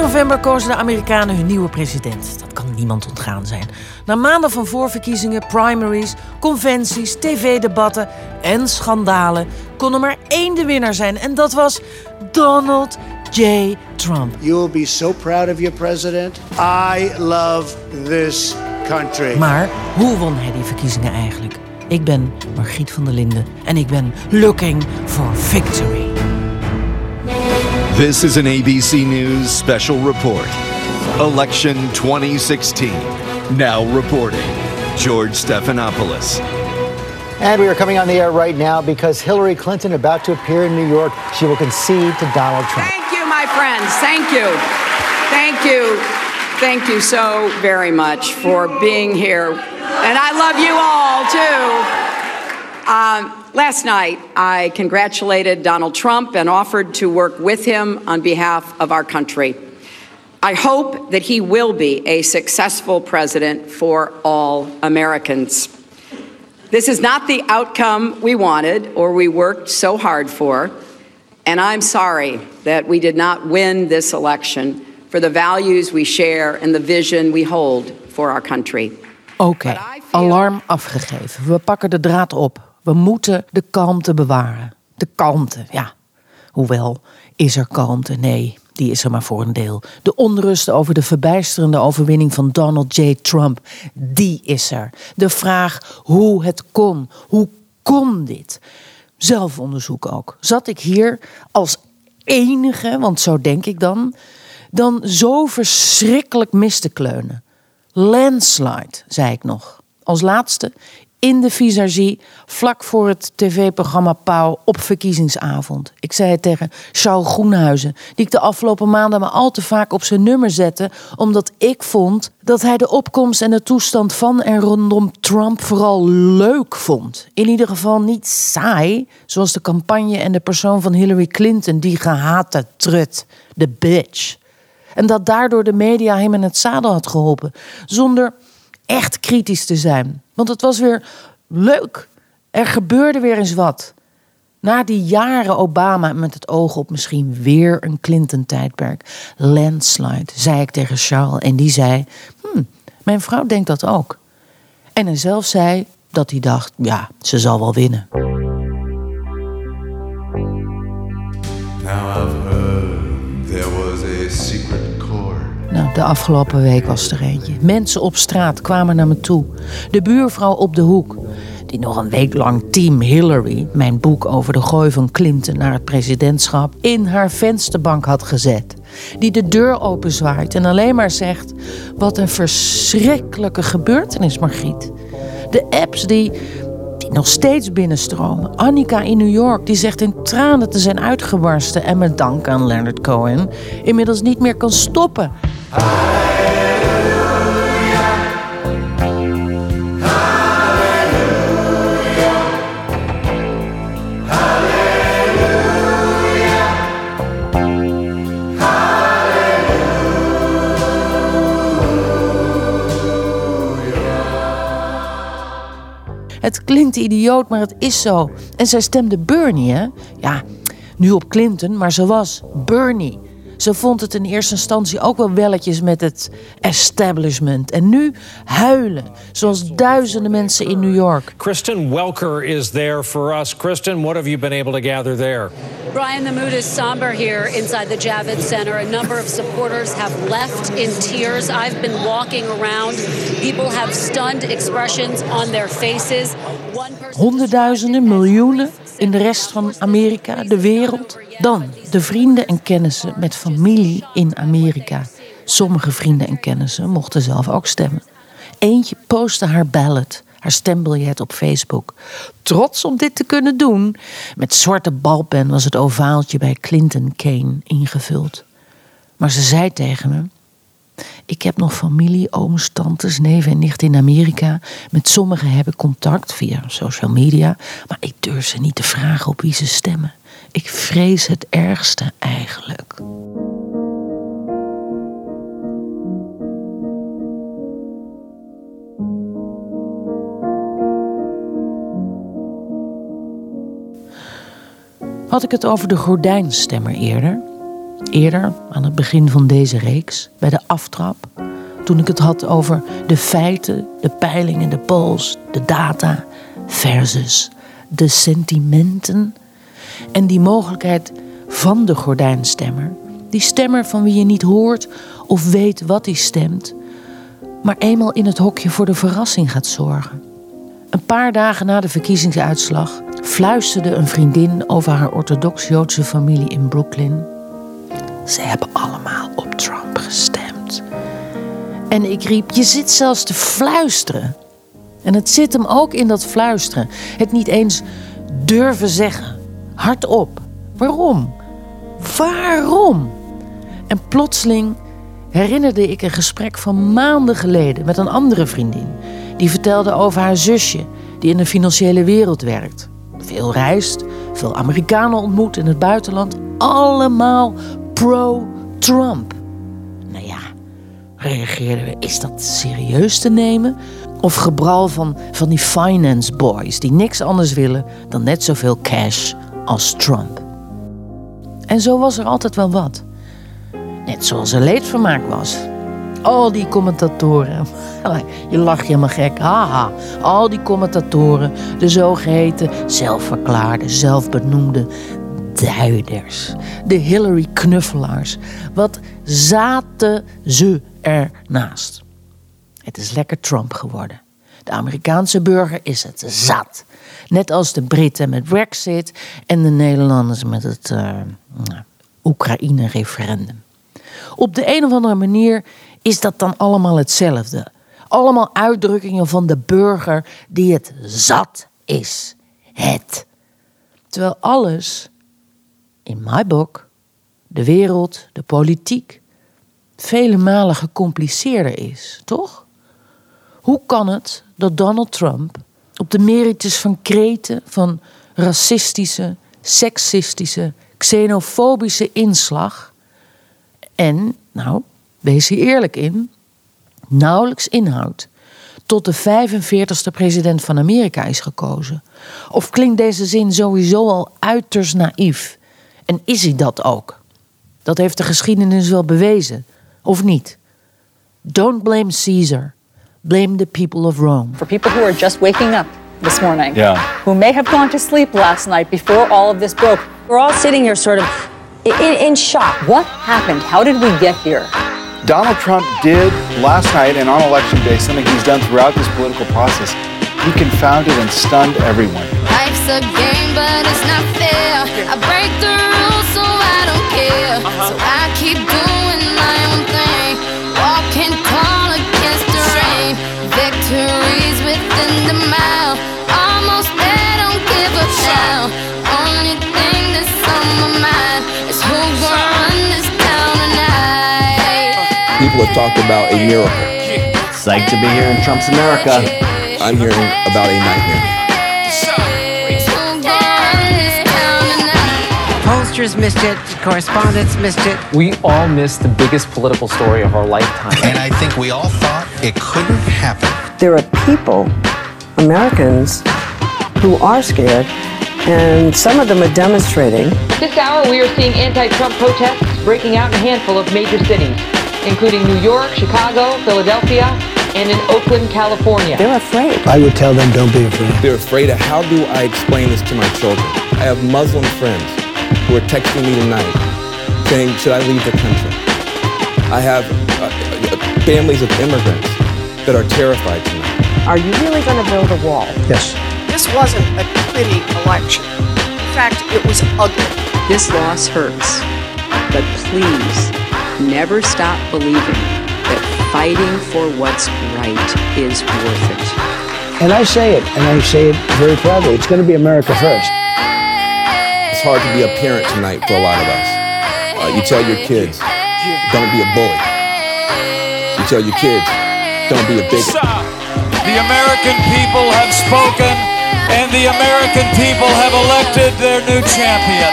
november kozen de Amerikanen hun nieuwe president. Dat kan niemand ontgaan zijn. Na maanden van voorverkiezingen, primaries, conventies, tv-debatten en schandalen kon er maar één de winnaar zijn. En dat was Donald J. Trump. You will be so proud of your president. I love this country. Maar hoe won hij die verkiezingen eigenlijk? Ik ben Margriet van der Linden en ik ben looking for victory. This is an ABC News special report. Election 2016. Now reporting. George Stephanopoulos. And we are coming on the air right now because Hillary Clinton, about to appear in New York, she will concede to Donald Trump. Thank you, my friends. Thank you. Thank you. Thank you so very much for being here. And I love you all, too. Um, last night, I congratulated Donald Trump and offered to work with him on behalf of our country. I hope that he will be a successful president for all Americans. This is not the outcome we wanted or we worked so hard for. And I'm sorry that we did not win this election for the values we share and the vision we hold for our country. Oké, alarm afgegeven. We pakken de draad op. We moeten de kalmte bewaren. De kalmte, ja. Hoewel, is er kalmte? Nee, die is er maar voor een deel. De onrust over de verbijsterende overwinning van Donald J. Trump, die is er. De vraag hoe het kon. Hoe kon dit? Zelfonderzoek ook. Zat ik hier als enige, want zo denk ik dan, dan zo verschrikkelijk mis te kleunen. Landslide, zei ik nog. Als laatste in de visagie, vlak voor het tv-programma Pauw op verkiezingsavond. Ik zei het tegen Charles Groenhuizen, die ik de afgelopen maanden maar al te vaak op zijn nummer zette, omdat ik vond dat hij de opkomst en de toestand van en rondom Trump vooral leuk vond. In ieder geval niet saai, zoals de campagne en de persoon van Hillary Clinton, die gehate trut, de bitch. En dat daardoor de media hem in het zadel had geholpen, zonder echt kritisch te zijn. Want het was weer leuk. Er gebeurde weer eens wat. Na die jaren Obama met het oog op misschien weer een Clinton-tijdperk. Landslide, zei ik tegen Charles. En die zei: hm, Mijn vrouw denkt dat ook. En hij zelf zei dat hij dacht: Ja, ze zal wel winnen. Now Nou, de afgelopen week was er eentje. Mensen op straat kwamen naar me toe. De buurvrouw op de hoek, die nog een week lang Team Hillary, mijn boek over de gooi van Clinton naar het presidentschap, in haar vensterbank had gezet. Die de deur openzwaait en alleen maar zegt: Wat een verschrikkelijke gebeurtenis, Margriet. De apps die, die nog steeds binnenstromen. Annika in New York, die zegt in tranen te zijn uitgebarsten en met dank aan Leonard Cohen inmiddels niet meer kan stoppen. Het klinkt idioot, maar het is zo. En zij stemde Bernie, hè? Ja, nu op Clinton, maar ze was Bernie. Ze vond het in eerste instantie ook wel welletjes met het establishment. En nu huilen, zoals duizenden mensen in New York. Kristen Welker is there for us. Kristen, what have you been able to gather there? Brian, the mood is somber here inside the Javits Center. A number of supporters have left in tears. I've been walking around. People have stunned expressions on their faces. Honderdduizenden, miljoenen in de rest van Amerika, de wereld. Dan de vrienden en kennissen met familie in Amerika. Sommige vrienden en kennissen mochten zelf ook stemmen. Eentje postte haar ballot, haar stembiljet op Facebook. Trots om dit te kunnen doen. Met zwarte balpen was het ovaaltje bij Clinton Kane ingevuld. Maar ze zei tegen me: ik heb nog familie, ooms, tantes, neven en nichten in Amerika. Met sommigen heb ik contact via social media. Maar ik durf ze niet te vragen op wie ze stemmen. Ik vrees het ergste eigenlijk. Had ik het over de gordijnstemmer eerder? Eerder, aan het begin van deze reeks, bij de aftrap, toen ik het had over de feiten, de peilingen, de polls, de data versus de sentimenten en die mogelijkheid van de gordijnstemmer, die stemmer van wie je niet hoort of weet wat hij stemt, maar eenmaal in het hokje voor de verrassing gaat zorgen. Een paar dagen na de verkiezingsuitslag fluisterde een vriendin over haar orthodox-Joodse familie in Brooklyn. Ze hebben allemaal op Trump gestemd. En ik riep: Je zit zelfs te fluisteren. En het zit hem ook in dat fluisteren. Het niet eens durven zeggen. Hardop. Waarom? Waarom? En plotseling herinnerde ik een gesprek van maanden geleden met een andere vriendin. Die vertelde over haar zusje, die in de financiële wereld werkt. Veel reist, veel Amerikanen ontmoet in het buitenland. Allemaal pro-Trump. Nou ja, reageerden we, is dat serieus te nemen? Of gebral van, van die finance boys die niks anders willen dan net zoveel cash als Trump. En zo was er altijd wel wat. Net zoals er leedvermaak was. Al die commentatoren. Je lacht helemaal gek. Haha. Al die commentatoren. De zogeheten zelfverklaarde, zelfbenoemde duiders. De Hillary-knuffelaars. Wat zaten ze ernaast? Het is lekker Trump geworden. De Amerikaanse burger is het zat. Net als de Britten met Brexit en de Nederlanders met het uh, Oekraïne-referendum. Op de een of andere manier is dat dan allemaal hetzelfde. Allemaal uitdrukkingen van de burger die het zat is. Het. Terwijl alles, in my book, de wereld, de politiek, vele malen gecompliceerder is, toch? Hoe kan het dat Donald Trump op de merites van kreten van racistische, seksistische, xenofobische inslag en, nou, wees hier eerlijk in, nauwelijks inhoud tot de 45ste president van Amerika is gekozen? Of klinkt deze zin sowieso al uiterst naïef? En is hij dat ook? Dat heeft de geschiedenis wel bewezen, of niet? Don't blame Caesar. Blame the people of Rome. For people who are just waking up this morning, Yeah. who may have gone to sleep last night before all of this broke, we're all sitting here sort of in, in shock. What happened? How did we get here? Donald Trump did last night and on election day something he's done throughout this political process. He confounded and stunned everyone. Life's a game, but it's not fair. I break the rules, so I don't care. So I keep doing People have talked about a miracle. Psyched to be here in Trump's America. I'm hearing about a nightmare. Pollsters missed it, correspondents missed it. We all missed the biggest political story of our lifetime. And I think we all thought it couldn't happen. There are people, Americans, who are scared, and some of them are demonstrating. This hour, we are seeing anti-Trump protests breaking out in a handful of major cities, including New York, Chicago, Philadelphia, and in Oakland, California. They're afraid. I would tell them, don't be afraid. They're afraid of how do I explain this to my children? I have Muslim friends who are texting me tonight saying, should I leave the country? I have uh, uh, families of immigrants that are terrified tonight. Are you really going to build a wall? Yes. This wasn't a pretty election. In fact, it was ugly. This loss hurts, but please never stop believing that fighting for what's right is worth it. And I say it, and I say it very proudly. It's going to be America first. It's hard to be a parent tonight for a lot of us. Uh, you tell your kids, don't be a bully. You tell your kids, don't be a bigot. The American people have spoken, and the American people have elected their new champion.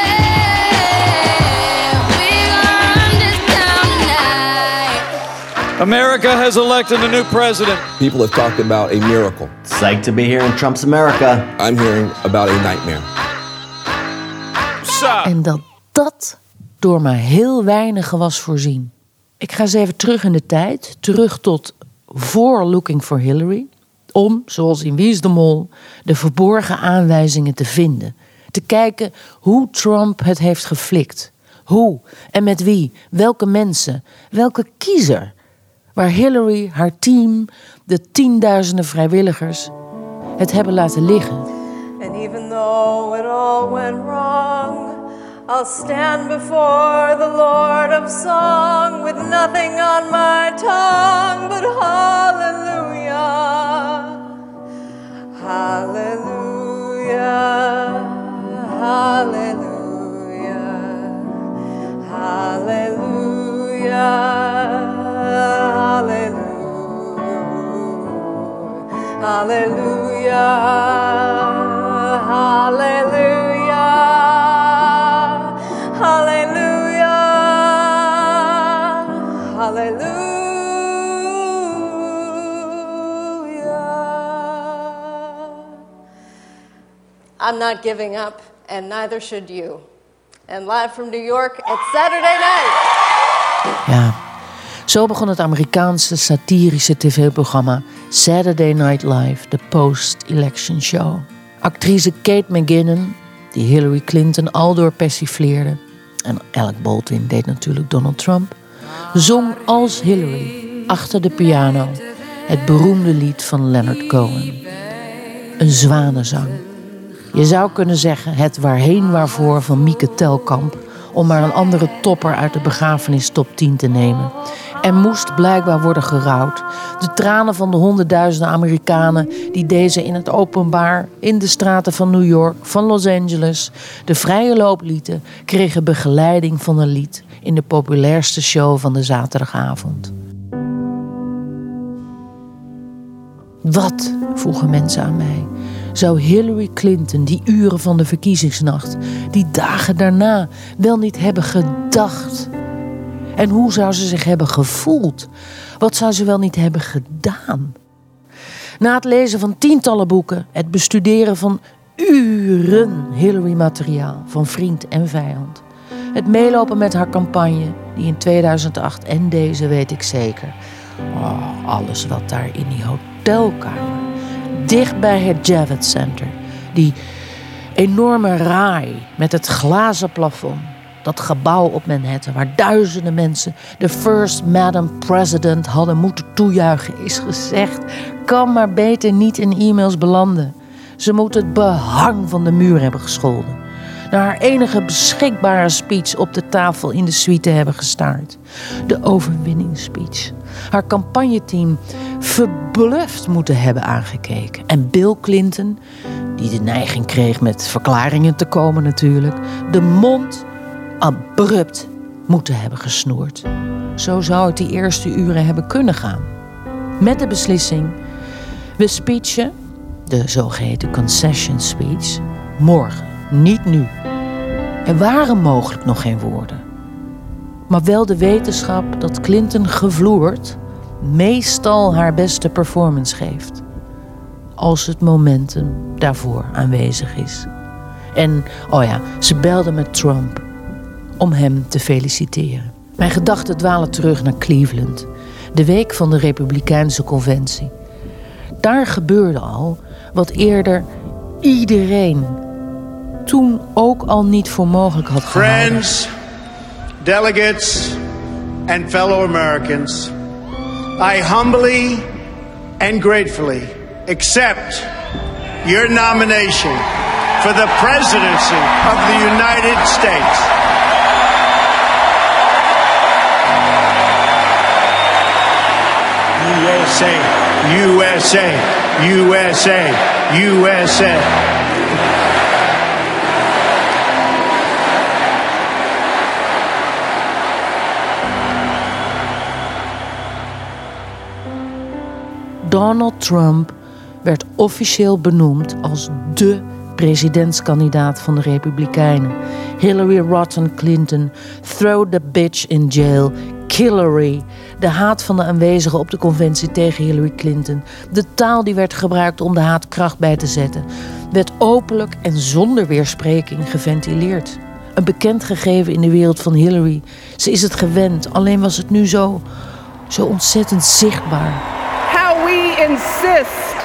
America has elected a new president. People have talked about a miracle. Psyched to be here in Trump's America. I'm hearing about a nightmare. En dat dat door maar heel weinigen was voorzien. Ik ga eens even terug in de tijd, terug tot voor Looking for Hillary, om, zoals in Wie is de Mol, de verborgen aanwijzingen te vinden. Te kijken hoe Trump het heeft geflikt. Hoe en met wie, welke mensen, welke kiezer. Waar Hillary, haar team, de tienduizenden vrijwilligers het hebben laten liggen. And even though it all went wrong, I'll stand before the Lord of Song with nothing on my tongue Hallelujah. Hallelujah. Hallelujah. Hallelujah. I'm not giving up, and neither should you. And live from New York, it's Saturday night. Ja, zo begon het Amerikaanse satirische tv-programma Saturday Night Live, de post-election show. Actrice Kate McGinnon, die Hillary Clinton aldoor persifleerde, en Alec Baldwin deed natuurlijk Donald Trump, zong als Hillary achter de piano het beroemde lied van Leonard Cohen. Een zwanenzang. Je zou kunnen zeggen het waarheen waarvoor van Mieke Telkamp om maar een andere topper uit de begrafenis top 10 te nemen. Er moest blijkbaar worden gerouwd. De tranen van de honderdduizenden Amerikanen die deze in het openbaar, in de straten van New York, van Los Angeles, de vrije loop lieten, kregen begeleiding van een lied in de populairste show van de zaterdagavond. Wat, vroegen mensen aan mij, zou Hillary Clinton die uren van de verkiezingsnacht, die dagen daarna, wel niet hebben gedacht? En hoe zou ze zich hebben gevoeld? Wat zou ze wel niet hebben gedaan? Na het lezen van tientallen boeken, het bestuderen van uren Hillary-materiaal van vriend en vijand, het meelopen met haar campagne, die in 2008 en deze weet ik zeker. Oh, alles wat daar in die hotelkamer, dicht bij het Javits Center, die enorme raai met het glazen plafond, dat gebouw op Manhattan, waar duizenden mensen de First Madam President hadden moeten toejuichen, is gezegd, kan maar beter niet in e-mails belanden. Ze moet het behang van de muur hebben gescholden. Naar haar enige beschikbare speech op de tafel in de suite hebben gestaard. De overwinningsspeech. Haar campagneteam verbluft moeten hebben aangekeken. En Bill Clinton, die de neiging kreeg met verklaringen te komen natuurlijk, de mond abrupt moeten hebben gesnoerd. Zo zou het die eerste uren hebben kunnen gaan. Met de beslissing: we speechen, de zogeheten concession speech, morgen, niet nu. Er waren mogelijk nog geen woorden. Maar wel de wetenschap dat Clinton gevloerd meestal haar beste performance geeft. Als het momentum daarvoor aanwezig is. En, oh ja, ze belde met Trump om hem te feliciteren. Mijn gedachten dwalen terug naar Cleveland, de week van de Republikeinse Conventie. Daar gebeurde al wat eerder iedereen toen ook al niet voor mogelijk had gehouden. Friends, delegates, and fellow Americans, I humbly and gratefully accept your nomination for the presidency of the United States. USA, USA, USA, USA. Donald Trump werd officieel benoemd als dé presidentskandidaat van de Republikeinen. Hillary Rotten Clinton, throw the bitch in jail, Hillary. De haat van de aanwezigen op de conventie tegen Hillary Clinton. De taal die werd gebruikt om de haat kracht bij te zetten. Werd openlijk en zonder weerspreking geventileerd. Een bekend gegeven in de wereld van Hillary. Ze is het gewend, alleen was het nu zo, zo ontzettend zichtbaar. How we insist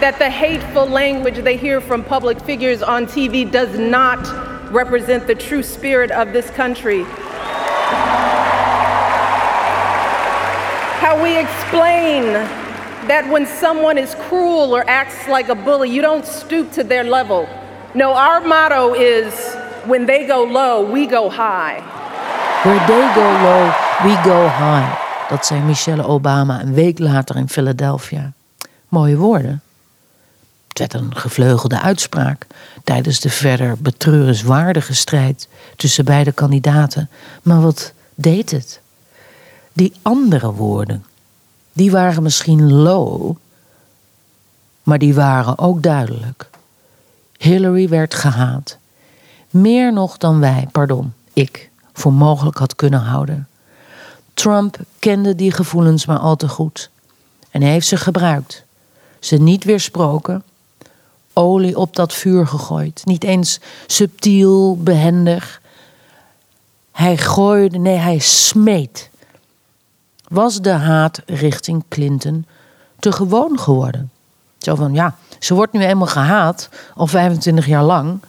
that the hateful language they hear from public figures on TV does not represent the true spirit of this country. We explain that when someone is cruel or acts like a bully, you don't stoop to their level. No, our motto is when they go low, we go high. Where they go low, we go high. Dat zei Michelle Obama een week later in Philadelphia. Mooie woorden. Het werd een gevleugelde uitspraak tijdens de verder betreurenswaardige strijd tussen beide kandidaten. Maar wat deed het? Die andere woorden, die waren misschien low, maar die waren ook duidelijk. Hillary werd gehaat. Meer nog dan wij, pardon, ik, voor mogelijk had kunnen houden. Trump kende die gevoelens maar al te goed. En hij heeft ze gebruikt. Ze niet weersproken. Olie op dat vuur gegooid. Niet eens subtiel, behendig. Hij gooide, nee, hij smeet. Was de haat richting Clinton te gewoon geworden? Zo van, ja, ze wordt nu eenmaal gehaat, al 25 jaar lang.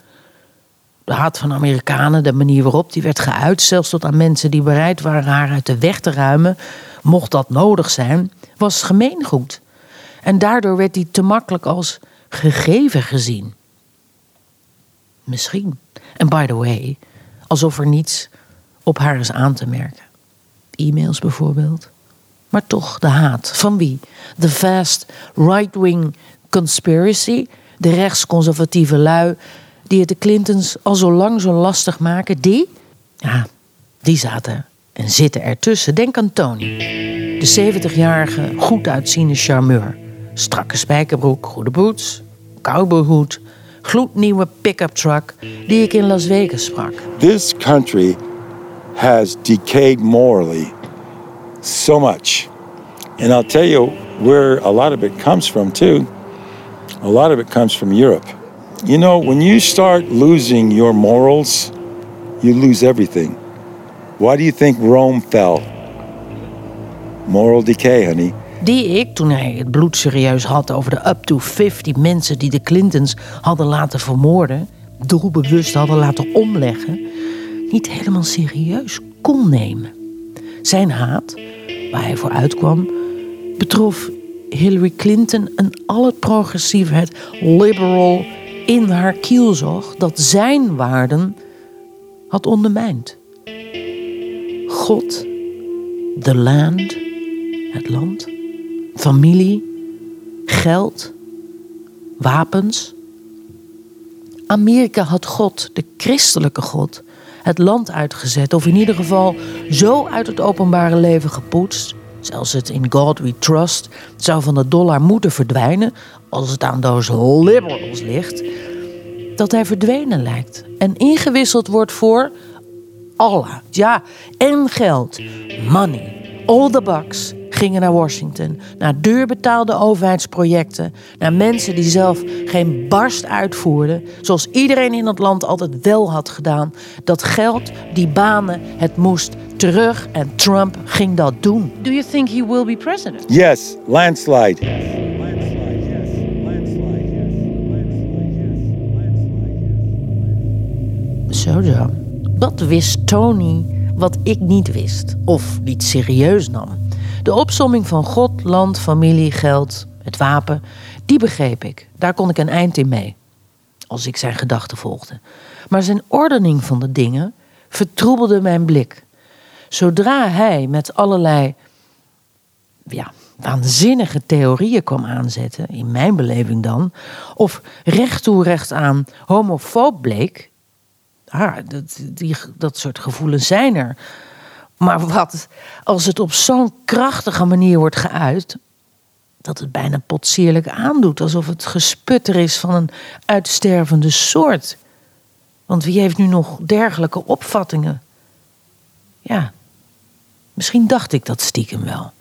De haat van Amerikanen, de manier waarop die werd geuit, zelfs tot aan mensen die bereid waren haar uit de weg te ruimen, mocht dat nodig zijn, was gemeengoed. En daardoor werd die te makkelijk als gegeven gezien. Misschien. En by the way, alsof er niets op haar is aan te merken. E-mails bijvoorbeeld. Maar toch de haat. Van wie? De vast right-wing conspiracy, de rechtsconservatieve lui, die het de Clintons al zo lang zo lastig maken, die, ja, die zaten en zitten ertussen. Denk aan Tony, de 70-jarige, goed uitziende charmeur. Strakke spijkerbroek, goede boots, cowboyhoed, gloednieuwe pick-up truck die ik in Las Vegas sprak. This country has decayed morally so much. And I'll tell you where a lot of it comes from, too. A lot of it comes from Europe. You know, when you start losing your morals, you lose everything. Why do you think Rome fell? Moral decay, honey. Die ik, toen hij het bloed serieus had over de up to 50 mensen die de Clintons hadden laten vermoorden, doelbewust hadden laten omleggen, niet helemaal serieus kon nemen. Zijn haat, waar hij voor uitkwam, betrof Hillary Clinton en al het progressieve, het liberal in haar kielzog dat zijn waarden had ondermijnd. God, the land, het land, familie, geld, wapens. Amerika had God, de christelijke God, het land uitgezet, of in ieder geval zo uit het openbare leven gepoetst. Zelfs het in God We Trust zou van de dollar moeten verdwijnen als het aan those liberals ligt, dat hij verdwenen lijkt en ingewisseld wordt voor Allah. Ja, en geld. Money. All the bucks gingen naar Washington, naar duurbetaalde overheidsprojecten, naar mensen die zelf geen barst uitvoerden, zoals iedereen in het land altijd wel had gedaan. Dat geld, die banen, het moest terug en Trump ging dat doen. Do you think he will be president? Yes, landslide. Zo zo. Wat wist Tony wat ik niet wist of niet serieus nam? De opsomming van God, land, familie, geld, het wapen, die begreep ik. Daar kon ik een eind in mee, als ik zijn gedachten volgde. Maar zijn ordening van de dingen vertroebelde mijn blik. Zodra hij met allerlei ja, waanzinnige theorieën kwam aanzetten, in mijn beleving dan, of recht recht aan homofoob bleek, ah, dat, die, dat soort gevoelens zijn er. Maar wat als het op zo'n krachtige manier wordt geuit, dat het bijna potsierlijk aandoet, alsof het gesputter is van een uitstervende soort. Want wie heeft nu nog dergelijke opvattingen? Ja, misschien dacht ik dat stiekem wel.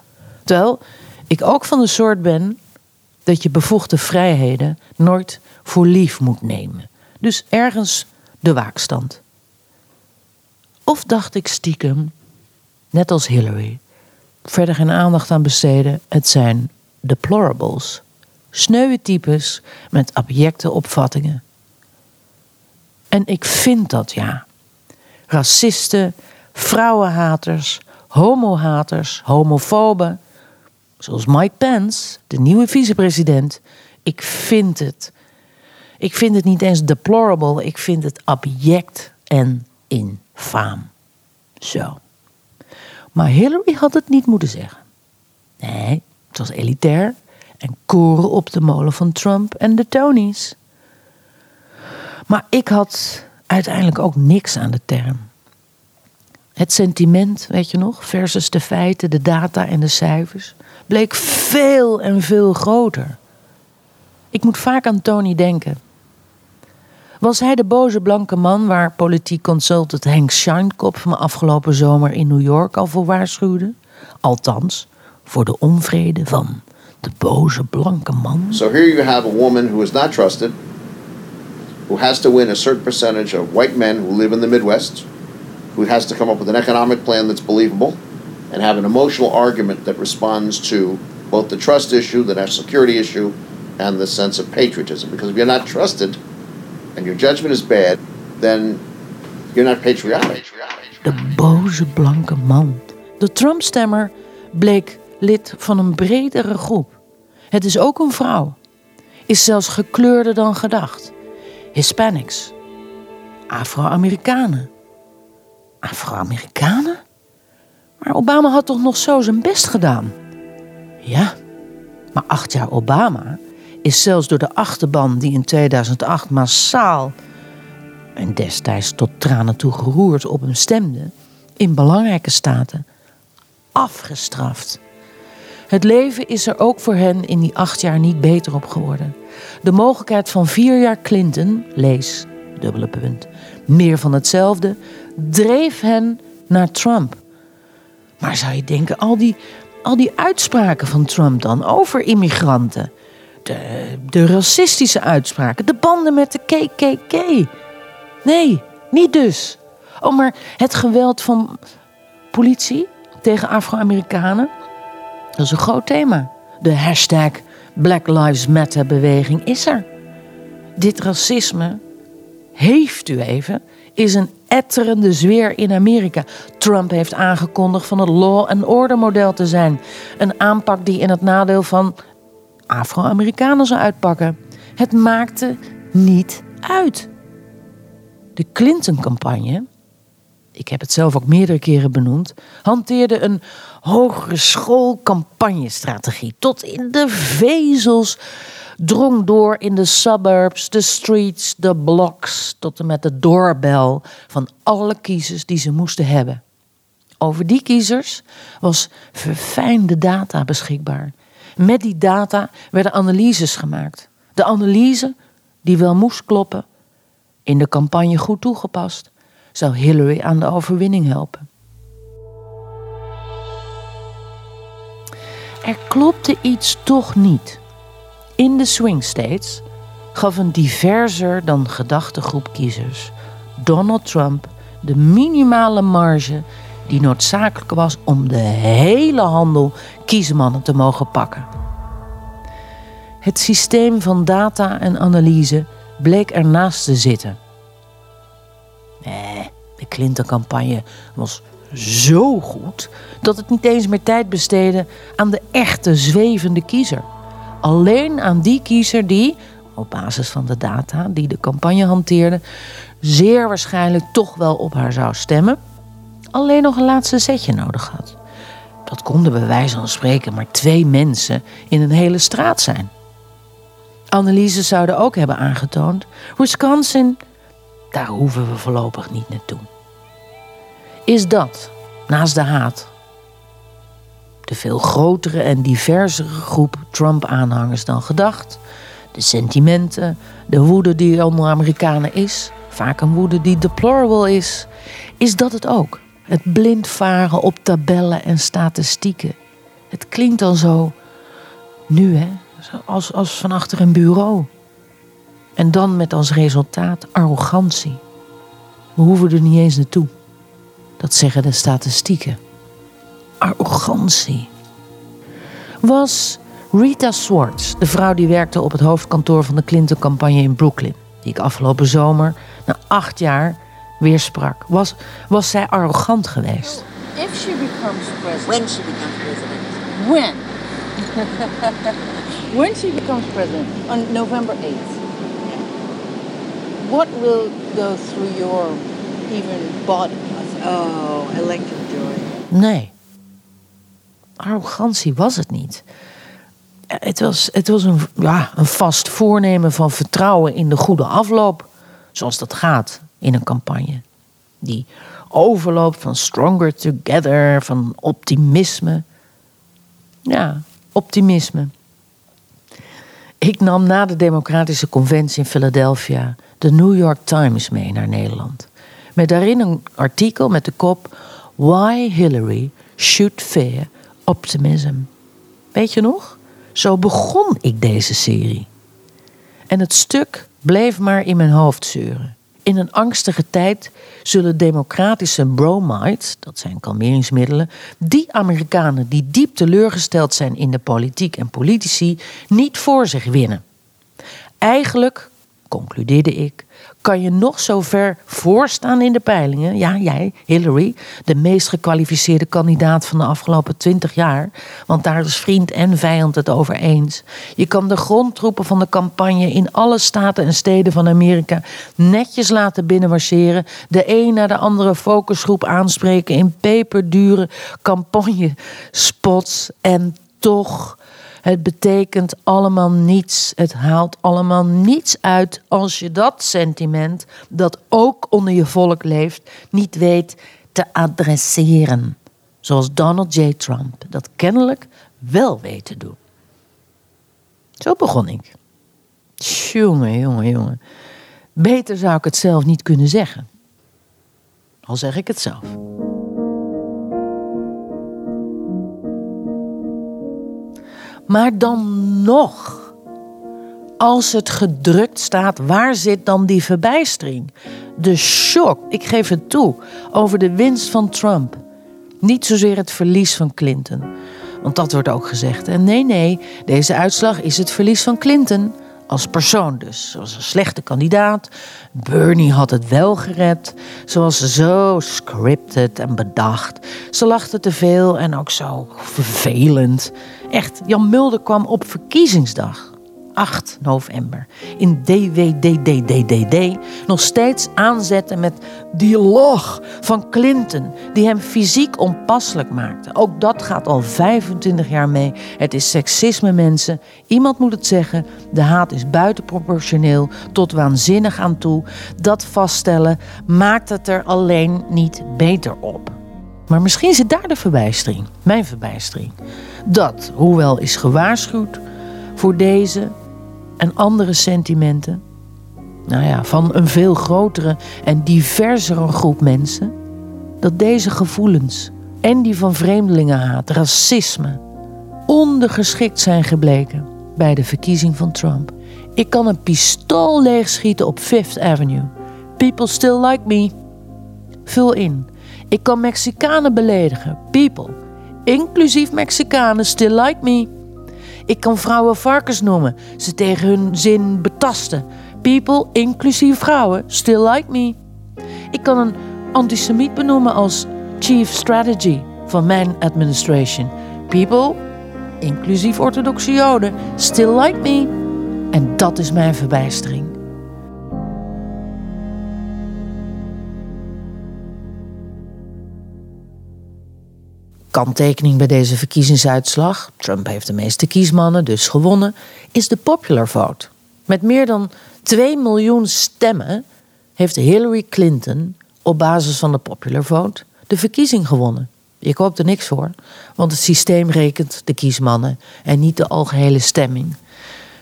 Terwijl ik ook van de soort ben dat je bevoegde vrijheden nooit voor lief moet nemen. Dus ergens de waakstand. Of dacht ik stiekem, net als Hillary, verder geen aandacht aan besteden, het zijn deplorables. Sneuwe types met abjecte opvattingen. En ik vind dat ja. Racisten, vrouwenhaters, homohaters, homofoben. Zoals Mike Pence, de nieuwe vicepresident. Ik vind het. Ik vind het niet eens deplorable, ik vind het abject en infaam. Zo. Maar Hillary had het niet moeten zeggen. Nee, het was elitair en koren op de molen van Trump en de Tonys. Maar ik had uiteindelijk ook niks aan de term. Het sentiment, weet je nog, versus de feiten, de data en de cijfers, bleek veel en veel groter. Ik moet vaak aan Tony denken. Was hij de boze blanke man waar politiek consultant Henk Scheinkopf me afgelopen zomer in New York al voor waarschuwde? Althans, voor de onvrede van de boze blanke man. So here you have a woman who is not trusted, who has to win a certain percentage of white men who live in the Midwest, who has to come up with an economic plan that's believable, and have an emotional argument that responds to both the trust issue, the national security issue, and the sense of patriotism. Because if you're not trusted and your judgment is bad, then you're not patriotic. De boze blanke man. De Trump-stemmer bleek lid van een bredere groep. Het is ook een vrouw. Is zelfs gekleurder dan gedacht. Hispanics. Afro-Amerikanen. Afro-Amerikanen? Maar Obama had toch nog zo zijn best gedaan? Ja, maar acht jaar Obama is zelfs door de achterban die in 2008 massaal en destijds tot tranen toe geroerd op hem stemde, in belangrijke staten afgestraft. Het leven is er ook voor hen in die acht jaar niet beter op geworden. De mogelijkheid van vier jaar Clinton, lees, dubbele punt, meer van hetzelfde, dreef hen naar Trump. Maar zou je denken, al die, al die uitspraken van Trump dan over immigranten, de, de racistische uitspraken, de banden met de KKK. Nee, niet dus. Oh, maar het geweld van politie tegen Afro-Amerikanen, dat is een groot thema. De hashtag Black Lives Matter beweging is er. Dit racisme, heeft u even, is een etterende zweer in Amerika. Trump heeft aangekondigd van het law and order model te zijn. Een aanpak die in het nadeel van Afro-Amerikanen zou uitpakken. Het maakte niet uit. De Clinton-campagne, ik heb het zelf ook meerdere keren benoemd, hanteerde een hogere schoolcampagnestrategie. Tot in de vezels drong door in de suburbs, de streets, de blocks, tot en met de doorbel van alle kiezers die ze moesten hebben. Over die kiezers was verfijnde data beschikbaar. Met die data werden analyses gemaakt. De analyse, die wel moest kloppen, in de campagne goed toegepast, zou Hillary aan de overwinning helpen. Er klopte iets toch niet. In de swing states gaf een diverser dan gedachte groep kiezers Donald Trump de minimale marge die noodzakelijk was om de hele handel kiesmannen te mogen pakken. Het systeem van data en analyse bleek ernaast te zitten. Nee, de Clinton-campagne was zo goed dat het niet eens meer tijd besteedde aan de echte zwevende kiezer. Alleen aan die kiezer die, op basis van de data die de campagne hanteerde, zeer waarschijnlijk toch wel op haar zou stemmen, alleen nog een laatste zetje nodig had. Dat konden bij wijze van spreken maar twee mensen in een hele straat zijn. Analyses zouden ook hebben aangetoond: Wisconsin, daar hoeven we voorlopig niet naartoe. Is dat, naast de haat, de veel grotere en diversere groep Trump-aanhangers dan gedacht? De sentimenten, de woede die onder Amerikanen is, vaak een woede die deplorable is, is dat het ook? Het blind varen op tabellen en statistieken. Het klinkt dan zo, nu hè, als, als van achter een bureau. En dan met als resultaat arrogantie. We hoeven er niet eens naartoe. Dat zeggen de statistieken. Arrogantie. Was Rita Swartz, de vrouw die werkte op het hoofdkantoor van de Clinton-campagne in Brooklyn, die ik afgelopen zomer, na acht jaar, weer sprak, was, was zij arrogant geweest? If she becomes president. When she becomes president. When? when she becomes president on November 8th. What will go through your even body? Oh, electric joy. Nee. Arrogantie was het niet. Het was, het was een, ja, een vast voornemen van vertrouwen in de goede afloop. Zoals dat gaat in een campagne. Die overloopt van stronger together, van optimisme. Ja, optimisme. Ik nam na de Democratische Conventie in Philadelphia de New York Times mee naar Nederland. Met daarin een artikel met de kop Why Hillary Should Fear Optimism. Weet je nog? Zo begon ik deze serie. En het stuk bleef maar in mijn hoofd zeuren. In een angstige tijd zullen democratische bromides, dat zijn kalmeringsmiddelen, die Amerikanen die diep teleurgesteld zijn in de politiek en politici, niet voor zich winnen. Eigenlijk, concludeerde ik, kan je nog zo ver voorstaan in de peilingen. Ja, jij, Hillary, de meest gekwalificeerde kandidaat van de afgelopen twintig jaar. Want daar is vriend en vijand het over eens. Je kan de grondtroepen van de campagne in alle staten en steden van Amerika netjes laten binnenmarcheren. De een naar de andere focusgroep aanspreken in peperdure campagnespots. En toch het betekent allemaal niets. Het haalt allemaal niets uit als je dat sentiment, dat ook onder je volk leeft, niet weet te adresseren. Zoals Donald J. Trump dat kennelijk wel weet te doen. Zo begon ik. Jongen, jongen, jongen. Beter zou ik het zelf niet kunnen zeggen. Al zeg ik het zelf. Maar dan nog, als het gedrukt staat, waar zit dan die verbijstering? De shock, ik geef het toe, over de winst van Trump. Niet zozeer het verlies van Clinton. Want dat wordt ook gezegd. En nee, nee, deze uitslag is het verlies van Clinton. Als persoon dus. Ze was een slechte kandidaat. Bernie had het wel gered. Ze was zo scripted en bedacht. Ze lachte te veel en ook zo vervelend. Echt, Jan Mulder kwam op verkiezingsdag. 8 november in DWDDDD nog steeds aanzetten met lach van Clinton die hem fysiek onpasselijk maakte. Ook dat gaat al 25 jaar mee. Het is seksisme mensen. Iemand moet het zeggen. De haat is buitenproportioneel tot waanzinnig aan toe. Dat vaststellen maakt het er alleen niet beter op. Maar misschien zit daar de verbijstering, mijn verbijstering. Dat, hoewel is gewaarschuwd voor deze en andere sentimenten, nou ja, van een veel grotere en diversere groep mensen, dat deze gevoelens en die van vreemdelingenhaat, racisme, ondergeschikt zijn gebleken bij de verkiezing van Trump. Ik kan een pistool leegschieten op Fifth Avenue. People still like me. Vul in. Ik kan Mexicanen beledigen. People, inclusief Mexicanen, still like me. Ik kan vrouwen varkens noemen, ze tegen hun zin betasten. People, inclusief vrouwen, still like me. Ik kan een antisemiet benoemen als chief strategy van mijn administration. People, inclusief orthodoxe joden, still like me. En dat is mijn verbijstering. Kanttekening bij deze verkiezingsuitslag, Trump heeft de meeste kiesmannen, dus gewonnen, is de popular vote. Met meer dan 2 miljoen stemmen heeft Hillary Clinton op basis van de popular vote de verkiezing gewonnen. Ik hoop er niks voor, want het systeem rekent de kiesmannen en niet de algehele stemming.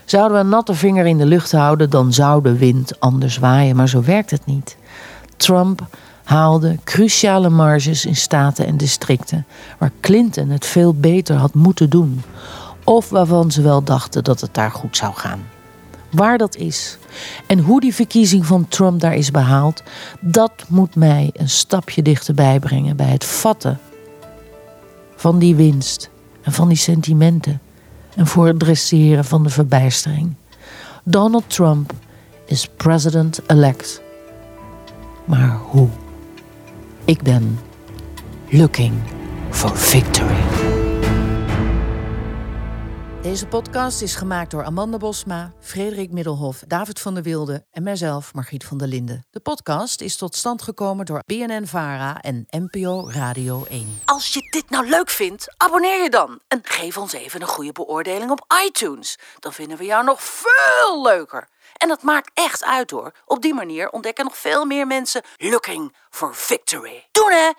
Zouden we een natte vinger in de lucht houden, dan zou de wind anders waaien, maar zo werkt het niet. Trump haalde cruciale marges in staten en districten waar Clinton het veel beter had moeten doen, of waarvan ze wel dachten dat het daar goed zou gaan. Waar dat is en hoe die verkiezing van Trump daar is behaald, dat moet mij een stapje dichterbij brengen bij het vatten van die winst en van die sentimenten en voor het dresseren van de verbijstering. Donald Trump is president-elect. Maar hoe? Ik ben looking for victory. Deze podcast is gemaakt door Amanda Bosma, Frederik Middelhof, David van der Wilde en mijzelf, Margriet van der Linden. De podcast is tot stand gekomen door BNN Vara en NPO Radio 1. Als je dit nou leuk vindt, abonneer je dan. En geef ons even een goede beoordeling op iTunes. Dan vinden we jou nog veel leuker. En dat maakt echt uit hoor. Op die manier ontdekken nog veel meer mensen looking for victory. Doen hè!